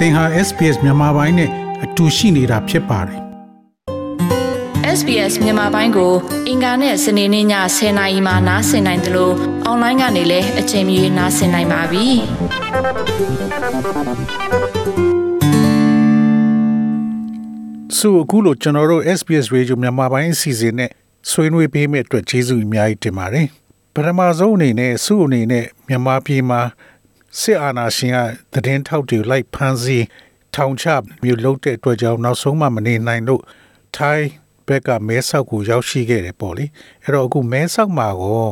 သင်ဟာ SPS မြန်မာပိုင်းနဲ့အတူရှိနေတာဖြစ်ပါတယ် SBS မြန်မာပိုင်းကို အင်ကာနဲ့စနေနေ့ည10:00နာရီမှနားဆင်နိုင်တယ်လို့အွန်လိုင်းကနေလည်းအချိန်မီနားဆင်နိုင်ပါပြီ။ဆိုအခုလိုကျွန်တော်တို့ SBS Radio မြန်မာပိုင်းအစီအစဉ်နဲ့ဆွေးနွေးပေးမယ့်အတွက်ကျေးဇူးအများကြီးတင်ပါတယ်။ပထမဆုံးအနေနဲ့စုအနေနဲ့မြန်မာပြည်မှာ စစ်အာဏာရှင်ကသတင်းထောက်တွေလိုက်ဖမ်းဆီးထောင်ချမြို့လုံးတဲ့အတွက်ကြောင့်နောက်ဆုံးမှမနေနိုင်လို့ထိုင်းဘက်ကမဲဆောက်ကိုရောက်ရှိခဲ့တယ်ပေါ့လေအဲ့တော့အခုမဲဆောက်မှာကို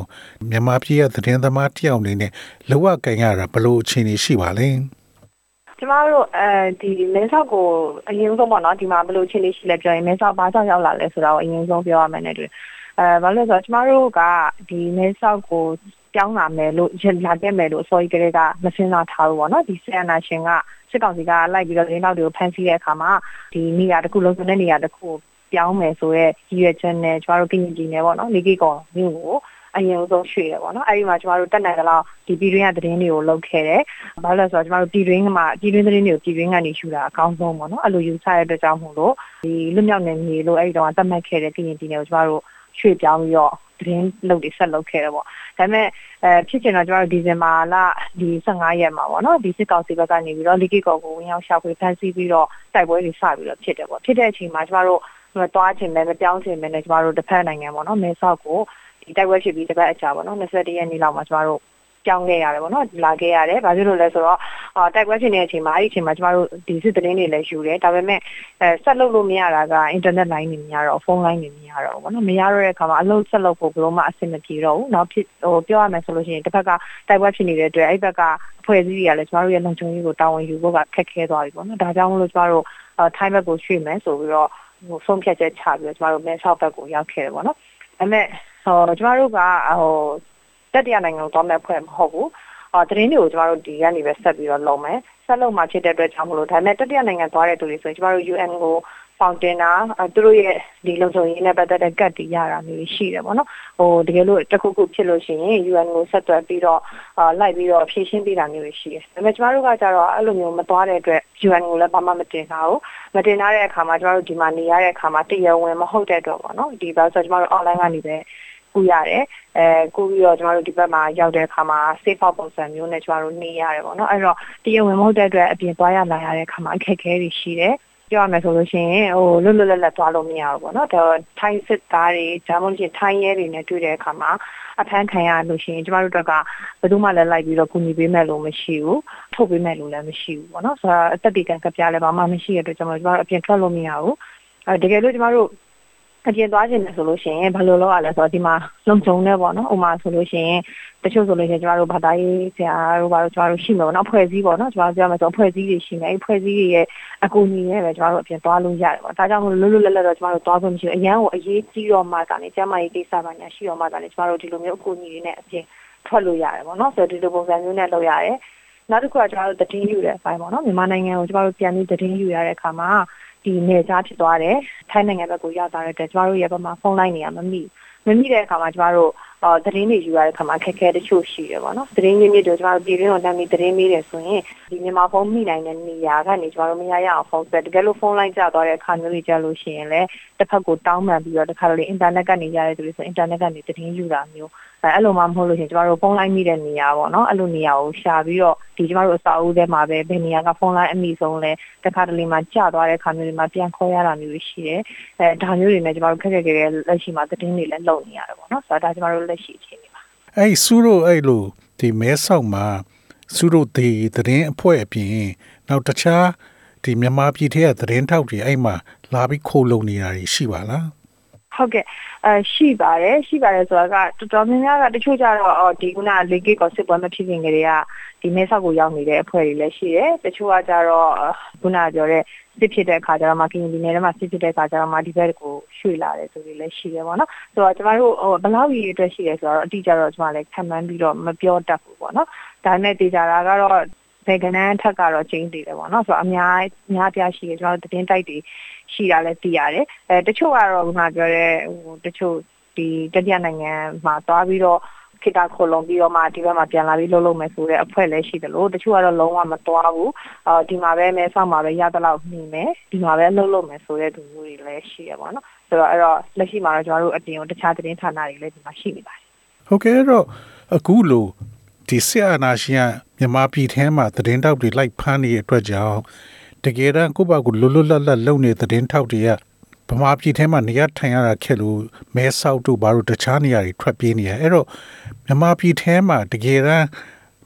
မြန်မာပြည်ရဲ့သတင်းသမားတယောက်အနေနဲ့လောကကင်ရတာဘယ်လိုအခြေအနေရှိပါလဲကျမတို့အဲဒီမဲဆောက်ကိုအရင်ဆုံးပေါ့နော်ဒီမှာဘယ်လိုအခြေအနေရှိလဲပြောရင်မဲဆောက်ဘာကြောင့်ရောက်လာလဲဆိုတာကိုအရင်ဆုံးပြောရမယ်နဲ့တူအဲဘာလို့လဲဆိုတော့ကျမတို့ကဒီမဲဆောက်ကို ပြောင်းလာမယ်လို့လာခဲ့မယ်လို့အစောကြီးကလေးကမစင်စားထားဘူးပေါ့နော်ဒီဆီယနာရှင်ကစစ်ကောင်စီကလိုက်ပြီးတော့ရင်းနောက်တွေကိုဖမ်းဆီးတဲ့အခါမှာဒီနေရာတစ်ခုလုံးစုံတဲ့နေရာတစ်ခုကိုပြောင်းမယ်ဆိုတော့ရည်ရွယ်ချက်နဲ့ကျမတို့ပြည်ပြည်နယ်ပေါ့နော်လေကီကောမြို့ကိုအရင်ဆုံးရွှေ့တယ်ပေါ့နော်အဲဒီမှာကျမတို့တက်နိုင်ကြလောက်ဒီပြည်တွင်းကသတင်းတွေကိုလုပ်ခဲ့တယ်။ဘာလို့လဲဆိုတော့ကျမတို့ပြည်တွင်းမှာပြည်တွင်းသတင်းတွေကိုပြည်တွင်းကနေယူတာအကောင်းဆုံးပေါ့နော်။အဲ့လိုယူဆရတဲ့အတွက်ကြောင့်မို့လို့ဒီလွတ်မြောက်နေမြေလို့အဲ့ဒီတော့တတ်မှတ်ခဲ့တဲ့ပြည်ပြည်နယ်ကိုကျမတို့ရွှေ့ပြောင်းပြီးတော့ သတင်းလုပ်တွေဆက်လုပ်ခဲ့တယ်ပေါ့ဒါပေမဲ့အဲဖြစ်ချင်တော့ကျမတို့ဒီဇင်ဘာလဒီ15ရက်မှာပေါ့နော်ဒီစစ်ကောင်စီဘက်ကနေပြီးတော့လီကီကောကိုဝင်ရောက်ရှာဖွေဖမ်းဆီးပြီးတော့တိုက်ပွဲတွေစပြီးတော့ဖြစ်တယ်ပေါ့ဖြစ်တဲ့အချိန်မှာကျမတို့သွားချင်တယ်မပြောင်းချင်တယ်နဲ့ကျမတို့တစ်ဖက်နိုင်ငံပေါ့နော်မဲဆောက်ကိုဒီတိုက်ပွဲဖြစ်ပြီးတစ်ပတ်အကြာပေါ့နော်21ရက်နေ့လောက်မှာကျမတို့ ပြောင်းခဲ့ရတယ်ပေါ့နော်လာခဲ့ရတယ်ဘာဖြစ်လို့လဲဆိုတော့တိုက်ပွဲဖြစ်နေတဲ့အချိန်မှာအဲ့ဒီအချိန်မှာကျမတို့ဒီစစ်သတင်းတွေလည်းယူတယ်ဒါပေမဲ့အဲဆက်လုပ်လို့မရတာကအင်တာနက်လိုင်းတွေမရတော့ဖုန်းလိုင်းတွေမရတော့ဘူးပေါ့နော်မရတော့တဲ့အခါမှာအလုပ်ဆက်လုပ်ဖို့ဘယ်လိုမှအဆင်မပြေတော့ဘူးနောက်ဖြစ်ဟိုပြောရမယ်ဆိုလို့ရှိရင်တစ်ဖက်ကတိုက်ပွဲဖြစ်နေတဲ့အတွက်အဲ့ဘက်ကအဖွဲ့အစည်းတွေကလည်းကျမတို့ရဲ့လုံခြုံရေးကိုတာဝန်ယူဖို့ကခက်ခဲသွားပြီပေါ့နော်ဒါကြောင့်မလို့ကျမတို့ထိုင်းဘက်ကိုရွှေ့မယ်ဆိုပြီးတော့ဟိုဆုံးဖြတ်ချက်ချပြီးတော့ကျမတို့မဲဆောက်ဘက်ကိုရောက်ခဲ့တယ်ပေါ့နော်ဒါပေမဲ့ဟိုကျမတို့ကဟို တက်တရားနိုင်ငံကိုသွားမဲ့ဖွဲ့မဟုတ်ဘူးအော်သတင်းတွေကိုကျမတို့ဒီကနေပဲဆက်ပြီးတော့လုပ်မယ်ဆက်လုပ်မှဖြစ်တဲ့အတွက်ကြောင့်မလို့ဒါပေမဲ့တတိယနိုင်ငံသွားတဲ့သူတွေဆိုရင်ကျမတို့ UN ကိုဖောင်တင်တာသူတို့ရဲ့ဒီလုံခြုံရေးနဲ့ပတ်သက်တဲ့ကတ်တွေရတာမျိုးရှိတယ်ပေါ့နော်ဟိုတကယ်လို့တခုခုဖြစ်လို့ရှိရင် UN ကိုဆက်သွယ်ပြီးတော့အာလိုက်ပြီးတော့ဖြည့်ရှင်းပေးတာမျိုးရှိတယ်ဒါပေမဲ့ကျမတို့ကကြတော့အဲ့လိုမျိုးမသွားတဲ့အတွက် UN ကိုလည်းဘာမှမတင်တာဘူးမတင်ထားတဲ့အခါမှာကျမတို့ဒီမှာနေရတဲ့အခါမှာတရားဝင်မဟုတ်တဲ့အတွက်ပေါ့နော်ဒီဘာလို့ဆိုကျမတို့ online ကနေပဲ ကူရတယ်အဲကူပြီးတော့ကျမတို့ဒီဘက်မှာရောက်တဲ့အခါမှာ safe out ပုံစံမျိုးနဲ့ကျမတို့နေရတယ်ပေါ့နော်အဲ့တော့တရားဝင်မဟုတ်တဲ့အတွက်အပြင်သွားရလာရတဲ့အခါမှာအခက်အခဲတွေရှိတယ်ပြောရမယ်ဆိုလို့ရှိရင်ဟိုလွတ်လွတ်လပ်လပ်သွားလို့မရဘူးပေါ့နော်ဒါထိုင်းစစ်သားတွေဒါမှမဟုတ်ထိုင်းရဲတွေနဲ့တွေ့တဲ့အခါမှာအဖမ်းခံရလို့ရှိရင်ကျမတို့တို့ကဘယ်သူမှလည်းလိုက်ပြီးတော့ကူညီပေးမယ်လို့မရှိဘူးထုတ်ပေးမယ်လို့လည်းမရှိဘူးပေါ့နော်ဆိုတော့အသက်ဒီကံကပြလည်းဘာမှမရှိရတဲ့အတွက်ကျမတို့ကျမတို့အပြင်ထွက်လို့မရဘူးအဲတကယ်လို့ကျမတို့ အပြင်သွားခြင်းလဲဆိုလို့ရှိရင်ဘယ်လိုလုပ်ရလဲဆိုတော့ဒီမှာလုံခြုံနေပေါ့နော်ဥမာဆိုလို့ရှိရင်တချို့ဆိုလို့ရှိရင်ကျမတို့ဘာသာရေးဆရာတို့ဘာလို့ကျမတို့ရှိမှာပေါ့နော်ဖွဲ့စည်းပေါ့နော်ကျမတို့ပြောမယ်ဆိုဖွဲ့စည်းတွေရှိနေအဲ့ဖွဲ့စည်းတွေရဲ့အကူအညီနဲ့ပဲကျမတို့အပြင်သွားလို့ရတယ်ပေါ့ဒါကြောင့်မို့လို့လွတ်လွတ်လပ်လပ်တော့ကျမတို့သွားခွင့်မရှိဘူးအရန်ကိုအရေးကြီးတော့မှကနေကျမရေးကိစ္စပါညာရှိတော့မှကနေကျမတို့ဒီလိုမျိုးအကူအညီတွေနဲ့အပြင်ထွက်လို့ရတယ်ပေါ့နော်ဆိုတော့ဒီလိုပုံစံမျိုးနဲ့လုပ်ရတယ်နောက်တစ်ခုကကျမတို့တည်င်းယူတဲ့အပိုင်းပေါ့နော်မြန်မာနိုင်ငံကိုကျမတို့ပြန်ပြီးတည်င်းယူရတဲ့အခါမှာ ဒီနေကြားဖြစ်သွားတယ်ထိုင်းနိုင်ငံဘက်ကိုရောက်သွားတဲ့အတွက်ကျမတို့ရဲ့ဘက်မှာဖုန်းလိုင်းတွေကမမိမမိတဲ့အခါမှာကျမတို့အော်သတင်းတွေယူရတဲ့အခါမှာခက်ခဲတချို့ရှိတယ်ပေါ့နော်သတင်းရင်းမြစ်တွေကျမတို့ပြည်တွင်းကိုတမ်းပြီးသတင်းမေးတယ်ဆိုရင်ဒီမြန်မာဖုန်းမိနိုင်တဲ့နေရာကနေကျမတို့မရရအောင်ဖုန်းဆက်တကယ်လို့ဖုန်းလိုင်းကျသွားတဲ့အခါမျိုးတွေကြလို့ရှိရင်လည်းတစ်ဖက်ကိုတောင်းပန်ပြီးတော့တစ်ခါလေအင်တာနက်ကနေရတဲ့သူတွေဆိုအင်တာနက်ကနေသတင်းယူတာမျိုး အဲအဲ့လိုမှမဟုတ်လို့ရှင်ကျမတို့ဖုန်းလိုင်းမိတဲ့နေရာပေါ့နော်အဲ့လိုနေရာကိုရှာပြီးတော့ဒီကျမတို့အစာအုပ်ထဲမှာပဲဘယ်နေရာကဖုန်းလိုင်းအမိဆုံးလဲတခါတလေမှကျသွားတဲ့ခါမျိုးတွေမှာပြန်ခေါ်ရတာမျိုးရှိတယ်အဲဒါမျိုးတွေနဲ့ကျမတို့ခက်ခက်ခဲခဲလက်ရှိမှာသတင်းတွေလည်းလုပ်နေရတယ်ပေါ့နော်ဆိုတော့ဒါကျမတို့လက်ရှိအခြေအနေပါအဲ့စူးတို့အဲ့လိုဒီမဲဆောက်မှာစူးတို့ဒီသတင်းအဖွဲ့အပြင်နောက်တခြားဒီမြန်မာပြည်ထဲကသတင်းထောက်တွေအဲ့မှာလာပြီးခိုးလုံနေတာရှိပါလား ဟုတ်ကဲ့အဲရှိပါတယ်ရှိပါတယ်ဆိုတာကတော်တော်များများကတချို့ကြတော့ဒီခုနလေကိကောစစ်ပွဲမဖြစ်ခင်ကတည်းကဒီမဲဆောက်ကိုရောက်နေတဲ့အဖွဲ့တွေလည်းရှိတယ်တချို့ကကြတော့ခုနပြောတဲ့စစ်ဖြစ်တဲ့အခါကျတော့မှကရင်ပြည်နယ်ထဲမှာစစ်ဖြစ်တဲ့အခါကျတော့မှဒီဘက်ကိုရွှေ့လာတယ်ဆိုပြီးလည်းရှိတယ်ပေါ့နော်ဆိုတော့ကျမတို့ဟိုဘလောက်ကြီးအတွက်ရှိတယ်ဆိုတော့အတိအကျတော့ကျမလည်းခံမှန်းပြီးတော့မပြောတတ်ဘူးပေါ့နော်ဒါနဲ့တေချာတာကတော့ ဘယ်ကနန်းထက်ကတော့ချင်းတည်တယ်ပေါ့နော်ဆိုတော့အများအများပြရှိတယ်ကျွန်တော်တို့တင်းတိုက်တွေရှိတာလည်းသိရတယ်အဲတချို့ကတော့ခုနပြောတဲ့ဟိုတချို့ဒီတတိယနိုင်ငံမှာသွားပြီးတော့ခခေတ္တခိုလုံပြီးတော့မှဒီဘက်မှာပြန်လာပြီးလှုပ်လှုပ်မယ်ဆိုတဲ့အဖွဲ့လည်းရှိတယ်လို့တချို့ကတော့လုံးဝမသွားဘူးအော်ဒီမှာပဲမဲဆောက်မှာပဲရသလောက်နေမယ်ဒီမှာပဲလှုပ်လှုပ်မယ်ဆိုတဲ့သူမျိုးတွေလည်းရှိရပါတော့ဆိုတော့အဲ့တော့လက်ရှိမှာတော့ကျွန်တော်တို့အပြင်ကိုတခြားသတင်းဌာနတွေလည်းဒီမှာရှိနေပါတယ်ဟုတ်ကဲ့တော့အခုလို့ ဒီဆရာနာရှင်ကမြန်မာပြည်ထဲမှာသတင်းတောက်တွေလိုက်ဖမ်းနေတဲ့အတွက်ကြောင့်တကယ်တမ်းကိုယ့်ဘာကိုလွတ်လွတ်လပ်လပ်လုပ်နေသတင်းထောက်တွေကဗမာပြည်ထဲမှာနေရထိုင်ရတာခက်လို့မဲဆောက်တို့ဘာလို့တခြားနေရာတွေထွက်ပြေးနေရအဲ့တော့မြန်မာပြည်ထဲမှာတကယ်တမ်း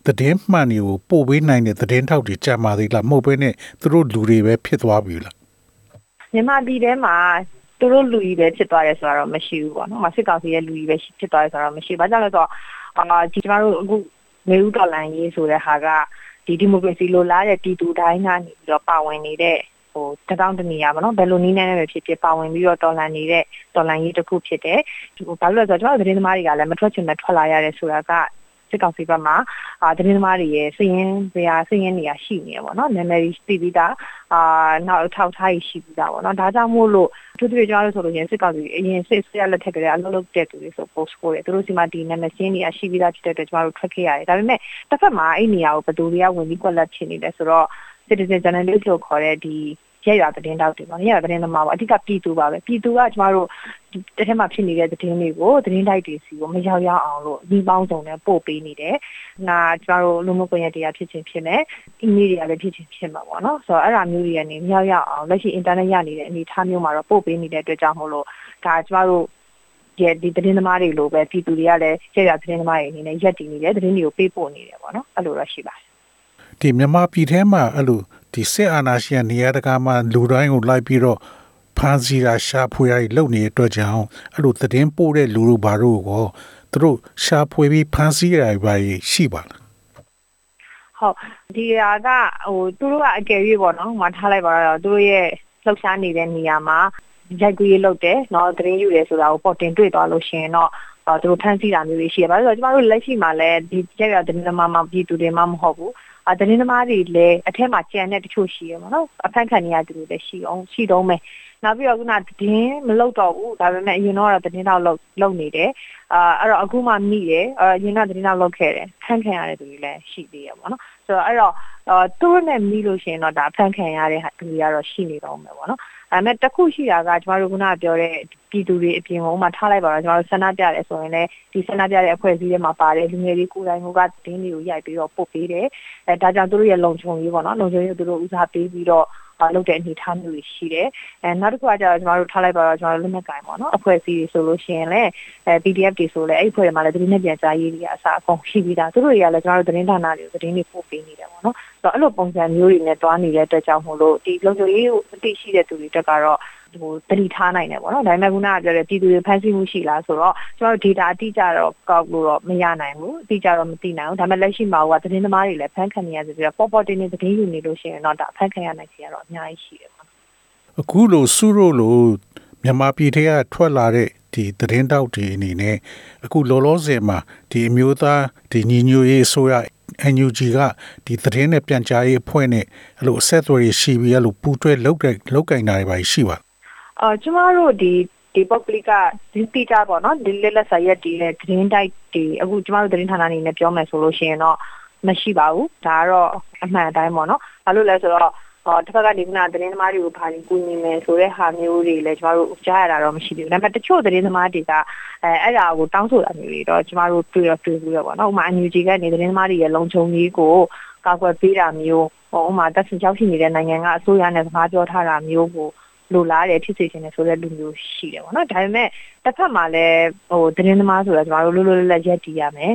သတင်းမှန်တွေကိုပို့ပေးနိုင်တဲ့သတင်းထောက်တွေကြာမာသေးလားမဟုတ်ဘဲနဲ့သူတို့လူတွေပဲဖြစ်သွားပြီလားမြန်မာပြည်ထဲမှာသူတို့လူကြီးပဲဖြစ်သွားတယ်ဆိုတာတော့မရှိဘူးပေါ့နော်။မစစ်ကောင်စီရဲ့လူကြီးပဲဖြစ်သွားတယ်ဆိုတာတော့မရှိဘူး။ဘာကြောင့်လဲဆိုတော့အာဒီကျမတို့အခု နေဦးတော်လန်ရေးဆိုတဲ့ဟာကဒီဒီမိုကရေစီလိုလားတဲ့ပြည်သူတိုင်းကနေပြီးတော့ပါဝင်နေတဲ့ဟိုတတောင်းတနေရပါတော့ဘယ်လိုနည်းနဲ့ပဲဖြစ်ဖြစ်ပါဝင်ပြီးတော့တော်လန်နေတဲ့တော်လန်ရေးတစ်ခုဖြစ်တယ်ဟိုဘာလို့လဲဆိုတော့ကျွန်တော်သတင်းသမားတွေကလည်းမထွက်ချင်တဲ့ထွက်လာရတဲ့ဆိုတာက စစ်ကောင်စီဘက်မှာအာသတင်းသမားတွေရဲ့စည်ရင်ဇာစည်ရင်နေရရှိနေရပေါ့နော်နာမည်သိပြီးသားအာနောက်ထောက်ထားရရှိပြီးသားပေါ့နော်ဒါကြောင့်မို့လို့သူတို့ကျွန်တော်တို့ဆိုလို့ရင်စစ်ကောင်စီအရင်စစ်စစ်ရလက်ထက်ကလေးအလုပ်လုပ်တဲ့သူတွေဆို post ပို့တယ်သူတို့စီမှာဒီနာမည်စင်းနေရရှိပြီးသားဖြစ်တဲ့အတွက်ကျွန်တော်တို့ထွက်ခဲ့ရတယ်ဒါပေမဲ့တစ်ဖက်မှာအဲ့နေရာကိုဘယ်သူတွေကဝင်ပြီးကွက်လက်ချင်နေလဲဆိုတော့ citizen journalist လို့ခေါ်တဲ့ဒီ ရက်ရွာသတင်းတောက်တွေပေါ့ရက်ရွာသတင်းသမားပေါ့အဓိကပြည်သူပါပဲပြည်သူကကျမတို့တစ်ထက်မှဖြစ်နေတဲ့သတင်းတွေကိုသတင်းတိုက်တွေစီကိုမရောက်ရောက်အောင်လို့ဒီပေါင်းစုံနဲ့ပို့ပေးနေတယ်။ငါကျမတို့လူမှုကွန်ရက်တွေကဖြစ်ချင်းဖြစ်မယ်။ email တွေကလည်းဖြစ်ချင်းဖြစ်မှာပေါ့နော်။ဆိုတော့အဲ့ဒါမျိုးတွေကနေမရောက်ရောက်အောင်လက်ရှိ internet ရနေတဲ့အနေအထားမျိုးမှာတော့ပို့ပေးနေတဲ့အတွက်ကြောင့်မို့လို့ဒါကျမတို့ရဲ့ဒီသတင်းသမားတွေလိုပဲပြည်သူတွေကလည်းရက်ရသတင်းသမားတွေအနေနဲ့ရက်တည်နေတယ်သတင်းတွေကိုပေးပို့နေတယ်ပေါ့နော်။အဲ့လိုတော့ရှိပါတယ်။ဒီမြန်မာပြည်ထဲမှာအဲ့လို ဒီစစ်အာဏာရှင်နေရာတကာမှာလူတိုင်းကိုလိုက်ပြီးတော့ဖမ်းဆီးတာရှာဖွေတာလုပ်နေတဲ့အတွက်ကြောင့်အဲ့လိုသတင်းပို့တဲ့လူတို့ဘာတို့ကိုသူတို့ရှာဖွေပြီးဖမ်းဆီးရတာရှိပါလားဟုတ်ဒီဟာကဟိုသူတို့ကအကယ်၍ပေါ့နော်မထားလိုက်ပါတော့သူတို့ရဲ့လှုပ်ရှားနေတဲ့နေရာမှာရိုက်ကူးရေးလုပ်တယ်เนาะသတင်းယူရဲဆိုတာကိုပေါ်တင်တွေ့သွားလို့ရှိရင်တော့ အော်သူတို့ဖမ်းဆီးတာမျိုးတွေရှိရပါဆိုတော့ကျမတို့လက်ရှိမှာလည်းဒီကြက်ရတဲ့နမမပြည်သူတွေမှမဟုတ်ဘူးအသတင်းသမားတွေလည်းအထက်မှာကြံတဲ့တချို့ရှိရပါတော့အဖက်ခံနေရသူတွေလည်းရှိအောင်ရှိတော့မယ် နောက်ပြီးတော့ခုနသတင်းမလုပ်တော့ဘူးဒါပေမဲ့အရင်တော့သတင်းတော့လုပ်လုပ်နေတယ်အာအဲ့တော့အခုမှမိတယ်အရင်ကသတင်းတော့လုပ်ခဲ့တယ်ဖန်ခံရတဲ့သူတွေလည်းရှိသေးရပါတော့ဆိုတော့အဲ့တော့သူတို့နဲ့မိလို့ရှိရင်တော့ဒါဖန်ခံရတဲ့သူတွေကတော့ရှိနေတော့မယ်ပေါ့နော်ဒါပေမဲ့တစ်ခုရှိတာကကျမတို့ခုနပြောတဲ့ပြည်သူတွေအပြင်ကမှထားလိုက်ပါတော့ကျမတို့ဆန္ဒပြတယ်ဆိုရင်လည်းဒီဆန္ဒပြတဲ့အဖွဲ့အစည်းတွေမှာပါတယ်လူငယ်တွေကိုယ်တိုင်ကတင်းတွေကိုရိုက်ပြီးတော့ပို့ပေးတယ်အဲဒါကြောင့်သူတို့ရဲ့လုံခြုံရေးပေါ့နော်လုံခြုံရေးသူတို့ဦးစားပေးပြီးတော့ လုပ်တဲ့အနေအထားမျိုးတွေရှိတယ်။အဲနောက်တစ်ခုကကျတော့ကျမတို့ထားလိုက်ပါတော့ကျမတို့လက်နက်ကင်ပေါ့နော်အဖွဲ့အစည်းတွေဆိုလို့ရှိရင်လည်းအဲ PDF တွေဆိုလည်းအဲ့အဖွဲ့တွေမှာလည်းသတင်းနဲ့ပြန်ကြားရေးတွေအစားအကုန်ရှိပြီးသားသူတို့တွေကလည်းကျမတို့သတင်းဌာနတွေကိုသတင်းတွေပို့ပေးနေတယ်ပေါ့နော်။ဆိုတော့အဲ့လိုပုံစံမျိုးတွေနဲ့တွားနေတဲ့အတွက်ကြောင့်မို့လို့ဒီလုံခြုံရေးကိုအသိရှိတဲ့သူတွေတက်ကတော့ ဟိုတတိထားနိုင်တယ်ပေါ့နော်ဒါပေမဲ့ခုနကပြောတဲ့ပြည်သူတွေဖန်ဆီးမှုရှိလားဆိုတော့ကျွန်တော်တို့ data အတိအကျတော့ကောက်လို့တော့မရနိုင်ဘူးအတိအကျတော့မသိနိုင်ဘူးဒါပေမဲ့လက်ရှိမှာကသတင်းသမားတွေလည်းဖန်ခံနေရဆိုပြီးတော့ pop tin နဲ့သတင်းယူနေလို့ရှိရင်တော့ဒါဖန်ခံရနိုင်ခြေကတော့အများကြီးရှိတယ်ပေါ့အခုလိုစုလို့လို့မြန်မာပြည်ထဲကထွက်လာတဲ့ဒီသတင်းတောက်တွေအနေနဲ့အခုလောလောဆယ်မှာဒီအမျိုးသားဒီညီညွတ်ရေးဆိုရ NUG ကဒီသတင်းနဲ့ပြန်ကြားရေးအဖွဲ့နဲ့အဲ့လိုအဆက်အသွယ်ရှိပြီးအဲ့လိုပူးတွဲလုပ်တဲ့လုပ်ကင်တာတွေပါရှိပါ အာကျမတို့ဒီဒီပုဂ္ဂလိကဒီပီတာပေါ့နော်ဒီလက်လက်စာရက်ဒီတဲ့သတင်းတိုက်တွေအခုကျမတို့သတင်းဌာနအနေနဲ့ပြောမယ်ဆိုလို့ရှိရင်တော့မရှိပါဘူးဒါကတော့အမှန်အတိုင်းပေါ့နော်ဘာလို့လဲဆိုတော့အော်တစ်ဖက်ကနေကသတင်းသမားတွေကိုဘာလို့ကူညီမယ်ဆိုတဲ့ဟာမျိုးတွေလည်းကျမတို့ကြားရတာတော့မရှိဘူးဒါပေမဲ့တချို့သတင်းသမားတွေကအဲအဲ့ဒါကိုတောင်းဆိုတာမျိုးတွေတော့ကျမတို့တွေ့တော့တွေ့ပြီးတော့ပေါ့နော်ဥပမာအန်ယူဂျီကနေသတင်းသမားတွေရဲ့လုံခြုံရေးကိုကာကွယ်ပေးတာမျိုးဟိုဥပမာတက်ဆင်ချောက်ရှိနေတဲ့နိုင်ငံကအစိုးရနဲ့စကားပြောထားတာမျိုးကို လိုလားတယ်ဖြစ်စေချင်တယ်ဆိုတဲ့လူမျိုးရှိတယ်ပေါ့နော်ဒါပေမဲ့တစ်ဖက်မှာလည်းဟိုသတင်းသမားဆိုတော့ကျမတို့လွတ်လွတ်လပ်လပ်ရက်တည်ရမယ်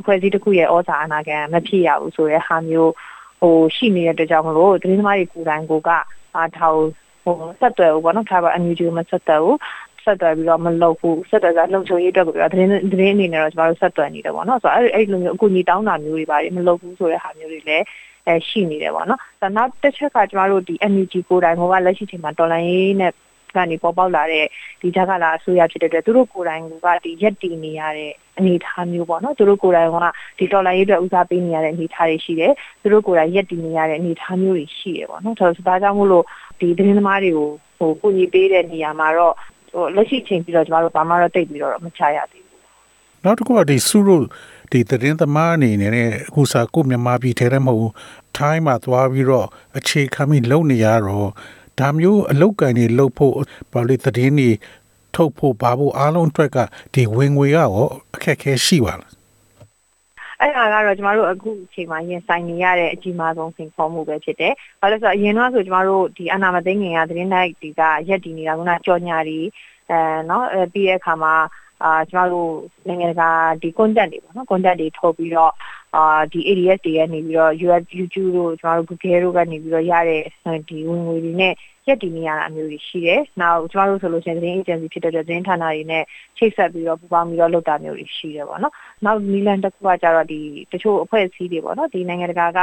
အဖွဲ့အစည်းတစ်ခုရဲ့ဩဇာအနာခံမဖြစ်ရဘူးဆိုတဲ့ဟာမျိုးဟိုရှိနေတဲ့အတွက်ကြောင့်မလို့သတင်းသမားတွေကိုယ်တိုင်ကိုကအာထောက်ဟိုဆက်သွယ်ဘူးပေါ့နော်ဒါပါအန်ယူဂျီမဆက်သွယ်ဘူးဆက်သွယ်ပြီးတော့မလုပ်ဘူးဆက်သွယ်ကလုံခြုံရေးအတွက်ကိုပြောသတင်းသတင်းအနေနဲ့တော့ကျမတို့ဆက်သွယ်နေတယ်ပေါ့နော်ဆိုတော့အဲ့အဲ့လိုမျိုးအကူအညီတောင်းတာမျိုးတွေပါတယ်မလုပ်ဘူးဆိုတဲ့ဟာမျိုးတွေလည်း အဲရှိနေတယ်ပေါ့နော်။ဆိုတော့နောက်တစ်ချက်ကကျမတို့ဒီ NUG ကိုယ်တိုင်ကလက်ရှိချိန်မှာတော်လိုင်းရေးနဲ့ကနေပေါ်ပေါက်လာတဲ့ဒီဂျက်ကလာအစိုးရဖြစ်တဲ့အတွက်သူတို့ကိုယ်တိုင်ကဒီရက်တည်နေရတဲ့အနေအထားမျိုးပေါ့နော်သူတို့ကိုယ်တိုင်ကဒီဒေါ်လာရေးအတွက်ဦးစားပေးနေရတဲ့အနေအထားတွေရှိတယ်သူတို့ကိုယ်တိုင်ရက်တည်နေရတဲ့အနေအထားမျိုးတွေရှိတယ်ပေါ့နော်ဒါဆိုဒါကြောင့်မို့လို့ဒီသတင်းသမားတွေကိုဟိုကိုညီပေးတဲ့နေရာမှာတော့ဟိုလက်ရှိချိန်ပြီးတော့ကျမတို့ဘာမှတော့တိတ်ပြီးတော့မချရသေးဘူးနောက်တစ်ခုကဒီစုလို့ ဒီသတင်းသမားအနေနဲ့အခုစားကိုမြန်မာပြည်ထဲထဲမဟုတ်ထိုင်းမှာသွားပြီးတော့အခြေခံပြီးလုပ်နေရတော့ဒါမျိုးအလုတ်ကန်တွေလုပ်ဖို့ဘာလို့သတင်းတွေထုတ်ဖို့ဘာဖို့အားလုံးအတွက်ကဒီဝင်ငွေကရောအခက်အခဲရှိပါလားအဲ့ဒါကတော့ကျမတို့အခုအချိန်မှာရင်ဆိုင်နေရတဲ့အကြီးမားဆုံးစိန်ခေါ်မှုပဲဖြစ်တယ်။ဘာလို့လဲဆိုတော့အရင်တော့ဆိုကျမတို့ဒီအနာမသိငင်ကသတင်းတိုက်ဒီကရက်တည်နေတာကကြော်ညာတွေအဲနော်အဲပြီးတဲ့အခါမှာ အာကျမတို့နိုင်ငံတကာဒီ content တွေပေါ့နော် content တွေထုတ်ပြီးတော့အာဒီ ADS တွေကနေပြီးတော့ US YouTube တို့ကျမတို့ Google တို့ကနေပြီးတော့ရတဲ့ဒီဝင်ငွေတွေနဲ့ ရက်တည်နေရတာမျိုးတွေရှိတယ်။နောက်ကျမတို့ဆိုလို့ရှိရင်သတင်း agency ဖြစ်တဲ့သတင်းဌာနတွေနဲ့ချိတ်ဆက်ပြီးတော့ပူးပေါင်းပြီးတော့လုပ်တာမျိုးတွေရှိတယ်ပေါ့နော်။နောက်နီလန်တစ်ခုကကြတော့ဒီတချို့အဖွဲ့အစည်းတွေပေါ့နော်ဒီနိုင်ငံတကာက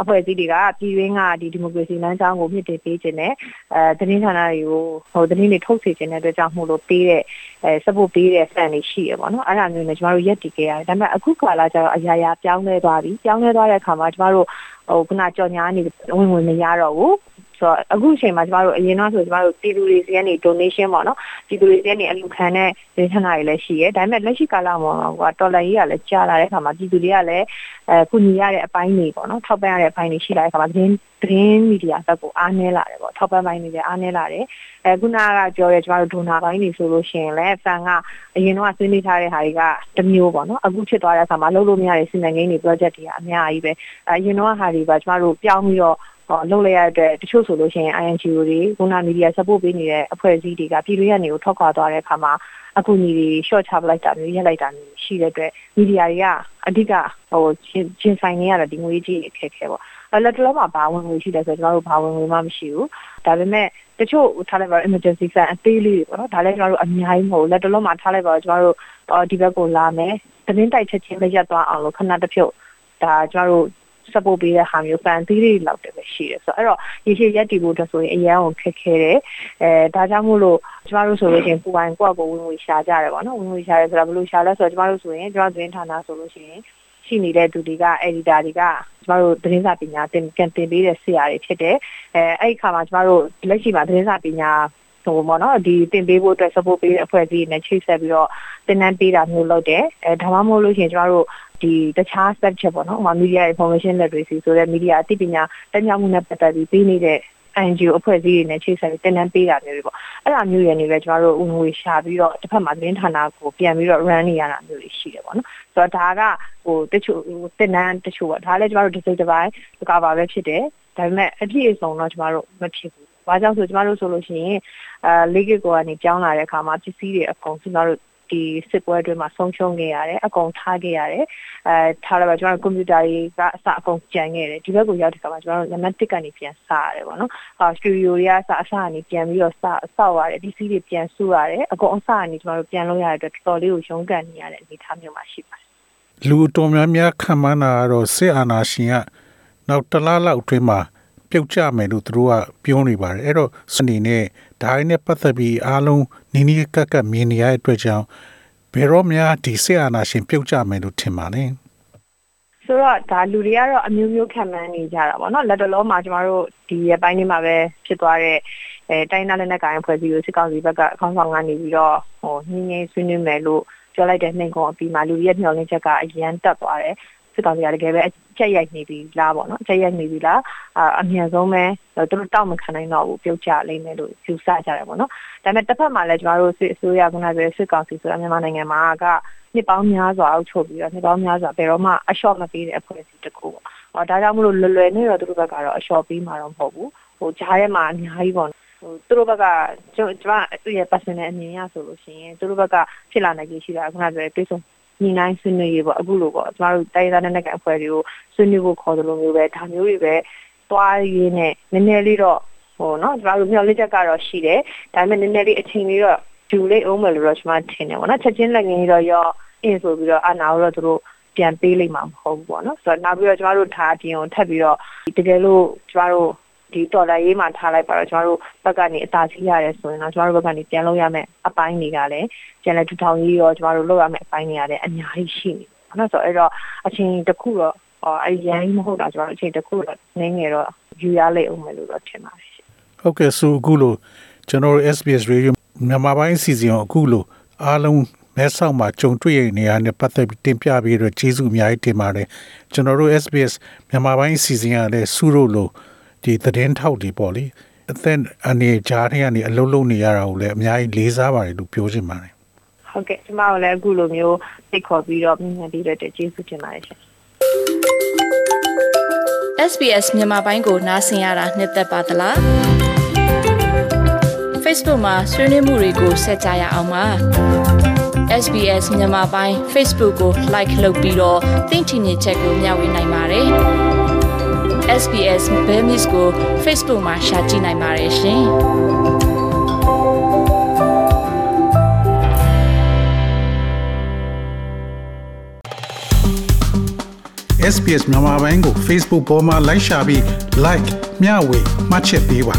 အဖွဲ့အစည်းတွေကပြည်တွင်းကဒီဒီမိုကရေစီလမ်းကြောင်းကိုမြင့်တင်ပေးခြင်းနဲ့အဲသတင်းဌာနတွေကိုဟိုသတင်းတွေထုတ်စေခြင်းတဲ့အတွက်ကြောင့်မို့လို့ပေးတဲ့အဲ support ပေးတဲ့ fan တွေရှိရပေါ့နော်။အဲ့ဒါမျိုးနဲ့ကျမတို့ရက်တည်ခဲ့ရတယ်။ဒါပေမဲ့အခုကာလကျတော့အရာရာပြောင်းလဲသွားပြီ။ပြောင်းလဲသွားတဲ့အခါမှာကျမတို့ဟိုခုနကြော်ညာနေဝင်ဝင်မရတော့ဘူး ဆိုတော့အခုအချိန်မှာကျမတို့အရင်တော့ဆိုကျမတို့ပြည်သူတွေစီကနေ donation ပေါ့နော်ပြည်သူတွေစီကနေအလူခံတဲ့ဒေသနာတွေလည်းရှိရဲဒါပေမဲ့လက်ရှိကာလမှာကတော်လိုင်းကြီးကလည်းကြာလာတဲ့အခါမှာပြည်သူတွေကလည်းအဲကုညီရတဲ့အပိုင်းတွေပေါ့နော်ထောက်ပံ့ရတဲ့အပိုင်းတွေရှိလာတဲ့အခါမှာသတင်းသတင်းမီဒီယာဘက်ကိုအားနည်းလာတယ်ပေါ့ထောက်ပံ့ပိုင်းတွေလည်းအားနည်းလာတယ်အဲခုနကပြောရဲကျမတို့ဒိုနာပိုင်းတွေဆိုလို့ရှိရင်လည်းဖန်ကအရင်တော့ဆွေးနွေးထားတဲ့ဟာတွေကတမျိုးပေါ့နော်အခုဖြစ်သွားတဲ့အခါမှာလုံးလို့မရတဲ့စီမံကိန်းတွေ project တွေကအများကြီးပဲအရင်တော့ဟာတွေကကျမတို့ပြောင်းပြီးတော့ဟော လုပ်လိုက်ရတဲ့တချို့ဆိုလို့ရှိရင် INGO တွေခုနမီဒီယာ support ပေးနေတဲ့အဖွဲ့အစည်းတွေကပြည်တွင်းကနေကိုထောက်ခွာသွားတဲ့အခါမှာအခုညီတွေ short ချပလိုက်တာမျိုးရက်လိုက်တာမျိုးရှိတဲ့အတွက်မီဒီယာတွေကအဓိကဟိုချင်းဆိုင်နေရတာဒီငွေကြီးအခက်ခဲပေါ့လက်တလုံးမှာဘာဝင်ငွေရှိတယ်ဆိုတော့ကျွန်တော်တို့ဘာဝင်ငွေမှမရှိဘူးဒါပေမဲ့တချို့ထားလိုက်ပါ emergency fund အသေးလေးတွေပေါ့နော်ဒါလည်းကျွန်တော်တို့အများကြီးမဟုတ်လက်တလုံးမှာထားလိုက်ပါကျွန်တော်တို့ဒီဘက်ကိုလာမယ်သတင်းတိုက်ချက်ချင်းလည်းရက်သွားအောင်လို့ခဏတစ်ဖြုတ်ဒါကျွန်တော်တို့ support ပေးတဲ့ဟာမျိုးပန်သီးတွေလောက်တယ်ပဲရှိတယ်ဆိုတော့အဲ့တော့ရေရှည်ရက်တည်ဖို့အတွက်ဆိုရင်အရန်ကိုခက်ခဲတယ်အဲဒါကြောင့်မို့လို့ကျမတို့ဆိုလို့ရှိရင်ပူပိုင်ကိုယ့်ကိုဝင်ငွေရှာကြတယ်ပေါ့နော်ဝင်ငွေရှာရဲဆိုတော့ဘယ်လိုရှာလဲဆိုတော့ကျမတို့ဆိုရင်ကျမတို့သတင်းဌာနဆိုလို့ရှိရင်ရှိနေတဲ့သူတွေက editor တွေကကျမတို့သတင်းစာပညာသင်ကန်တင်ပေးတဲ့ဆရာတွေဖြစ်တယ်အဲအဲ့ဒီခါမှာကျမတို့လက်ရှိမှာသတင်းစာပညာ ဟိုပေါ့နော်ဒီတင်ပေးဖို့အတွက် support ပေးတဲ့အဖွဲ့အစည်းတွေနဲ့ချိတ်ဆက်ပြီးတော့သင်တန်းပေးတာမျိုးလုပ်တယ်အဲဒါမှမဟုတ်လို့ရှိရင်ကျမတို့ဒီတခြား subject ပေါ့နော်ဥပမာ media information literacy ဆိုတဲ့ media အသိပညာတက်မြောက်မှုနဲ့ပတ်သက်ပြီးပေးနေတဲ့ NGO အဖွဲ့အစည်းတွေနဲ့ချိတ်ဆက်ပြီးတင်နန်းပေးတာမျိုးတွေပေါ့အဲ့ဒါမျိုးတွေနေလဲကျမတို့ဦးငွေရှာပြီးတော့တစ်ဖက်မှာသတင်းဌာနကိုပြန်ပြီးတော့ run နေရတာမျိုးတွေရှိတယ်ပေါ့နော်ဆိုတော့ဒါကဟိုတချို့ဟိုတင်နန်းတချို့ပေါ့ဒါလည်းကျမတို့တစ်စိတ်တစ်ပိုင်းကပါပဲဖြစ်တယ်ဒါပေမဲ့အပြည့်အစုံတော့ကျမတို့မဖြစ်ဘူး။ ဘာကြောင့်ဆိုကျမတို့ဆိုလို့ရှိရင်အဲလေးကကိုကနေပြောင်းလာတဲ့အခါမှာပစ္စည်းတွေအကုန်ကျမတို့ဒီစစ်ပွဲအတွင်းမှာဆုံးရှုံးခဲ့ရတယ်အကုန်ထားခဲ့ရတယ်အဲထားလိုက်ပါကျွန်တော်ကွန်ပျူတာတွေကအစအကုန်ကြံခဲ့တယ်ဒီဘက်ကိုရောက်တဲ့အခါမှာကျွန်တော်တို့နံပါတ်1ကနေပြန်စရတယ်ပေါ့နော်ဟာစတူဒီယိုတွေကအစအစကနေပြန်ပြီးတော့စဆောက်ရတယ်ဒီစီးတွေပြန်ဆူရတယ်အကုန်အစကနေကျွန်တော်တို့ပြန်လုပ်ရတဲ့အတွက်တော်တော်လေးကိုရုန်းကန်နေရတဲ့အနေအထားမျိုးမှာရှိပါတယ်လူတော်များများခံမှန်းတာကတော့စစ်အာဏာရှင်ကနောက်တလားလောက်အတွင်းမှာ ပြုတ်ကျမယ်လို့သူတို့ကပြောနေပါတယ်အဲ့တော့စနေနဲ့ဒါရင်းနဲ့ပတ်သက်ပြီးအားလုံးနီးနီးကပ်ကပ်မြင်နေရတဲ့အတွက်ကြောင့်ဘယ်တော့မှဒီဆေးအာနာရှင်ပြုတ်ကြမယ်လို့ထင်ပါနဲ့ဆိုတော့ဒါလူတွေကတော့အမျိုးမျိုးခံမှန်းနေကြတာပေါ့နော်လက်တလုံးမှာကျမတို့ဒီရပိုင်းလေးမှာပဲဖြစ်သွားတဲ့အဲတိုင်းသားလက်နက်ကိုင်ဖွဲ့စည်းကိုစစ်ကောင်စီဘက်ကအကောင့်ဆောင်ကနေပြီးတော့ဟိုညင်းညင်းဆွေးနွေးမယ်လို့ပြောလိုက်တဲ့နှိမ်ကုန်အပြီးမှာလူတွေရဲ့မျှော်လင့်ချက်ကအရန်တက်သွားတယ်စစ်ကောင်စီကတကယ်ပဲအ ချက်ရိုက်နေပြီလားပေါ့နော်အချက်ရိုက်နေပြီလားအမြန်ဆုံးပဲသူတို့တောက်မခံနိုင်တော့ဘူးပြုတ်ကြလိမ့်မယ်လို့ယူဆကြတယ်ပေါ့နော်ဒါပေမဲ့တစ်ဖက်မှာလည်းကျမတို့စစ်အစိုးရကလည်းစစ်ကောင်စီဆိုတာမြန်မာနိုင်ငံမှာကနှစ်ပေါင်းများစွာအောက်ချုပ်ပြီးတော့နှစ်ပေါင်းများစွာဘယ်တော့မှအလျှော့မပေးတဲ့အဖွဲ့အစည်းတစ်ခုပေါ့ဟောဒါကြောင့်မလို့လွယ်လွယ်နဲ့တော့သူတို့ဘက်ကတော့အလျှော့ပေးမှာတော့မဟုတ်ဘူးဟိုဂျားထဲမှာအများကြီးပေါ့ဟိုသူတို့ဘက်ကကျွန်တော်ကျွန်မသူ့ရဲ့ personal အမြင်ရဆိုလို့ရှိရင်သူတို့ဘက်ကဖြစ်လာနိုင်ကြီးရှိတာခုနကပြောပြေဆုံး ညီနိုင်ဆွေးနွေးရေးပေါ့အခုလိုပေါ့ကျမတို့တိုင်းသားနဲ့အဖွဲ့တွေကိုဆွေးနွေးဖို့ခေါ်တယ်လို့မျိုးပဲဒါမျိုးတွေပဲသွားရင်းနဲ့နည်းနည်းလေးတော့ဟိုနော်ကျမတို့မျှော်လင့်ချက်ကတော့ရှိတယ်ဒါပေမဲ့နည်းနည်းလေးအချိန်လေးတော့ဂျူလေးအောင်မယ်လို့တော့ကျမထင်တယ်ပေါ့နော်ချက်ချင်းလက်ငင်းတော့ရောအင်းဆိုပြီးတော့အနာတော့သူတို့ပြန်ပေးလိုက်မှာမဟုတ်ဘူးပေါ့နော်ဆိုတော့နောက်ပြီးတော့ကျမတို့ထားအပြင်ကိုထပ်ပြီးတော့တကယ်လို့ကျမတို့ ဒီတော်လာရေးမှာထားလိုက်ပါတော့ကျမတို့ဘက်ကနေအသာစီးရတယ်ဆိုရင်တော့ကျမတို့ဘက်ကနေပြန်လုပ်ရမယ်အပိုင်းတွေကလည်းပြန်လဲထူထောင်ရေးရောကျမတို့လုပ်ရမယ်အပိုင်းတွေကလည်းအများကြီးရှိနေတယ်နော်ဆိုတော့အဲ့တော့အချိန်တစ်ခုတော့အဲ့ရန်မဟုတ်တာကျမတို့အချိန်တစ်ခုတော့နင်းငယ်တော့ယူရလိမ့်အောင်မယ်လို့တော့ထင်ပါတယ်ဟုတ်ကဲ့ဆိုအခုလို့ကျွန်တော် SBS Radio မြန်မာပိုင်းအစီအစဉ်ကိုအခုလို့အားလုံးမဲဆောက်မှာကြုံတွေ့ရတဲ့နေရာနဲ့ပတ်သက်ပြီးတင်ပြပြီးတော့ကျေးဇူးအများကြီးတင်ပါတယ်ကျွန်တော်တို့ SBS မြန်မာပိုင်းအစီအစဉ်ရတဲ့စုလို့လို့ ဒီသတင်းထောက်တွေပေါ့လေအသက်အနေကြားထဲကနေအလုံးလုံးနေရတာကိုလည်းအများကြီးလေးစားပါတယ်လို့ပြောချင်ပါတယ်ဟုတ်ကဲ့ကျမတို့လည်းအခုလိုမျိုးသိခေါ်ပြီးတော့မြန်ပြီးတော့ကျေးဇူးတင်ပါတယ်ရှင် SBS မြန်မာပိုင်းကိုနားဆင်ရတာနှစ်သက်ပါသလား Facebook မှာဆွေးနွေးမှုတွေကိုဆက်ကြရအောင်ပါ SBS မြန်မာပိုင်း Facebook ကို like လုပ်ပြီးတော့သင်ချင်တဲ့ချက်ကိုမျှဝေနိုင်ပါတယ် SBS Bemis ကို Facebook မှာ share ကြည့်နိုင်ပါတယ်ရှင် SBS မြန်မာပိုင်းကို Facebook ပေါ်မှာ like ရှာပြီး like မျှဝေမှတ်ချက်ပေးပါ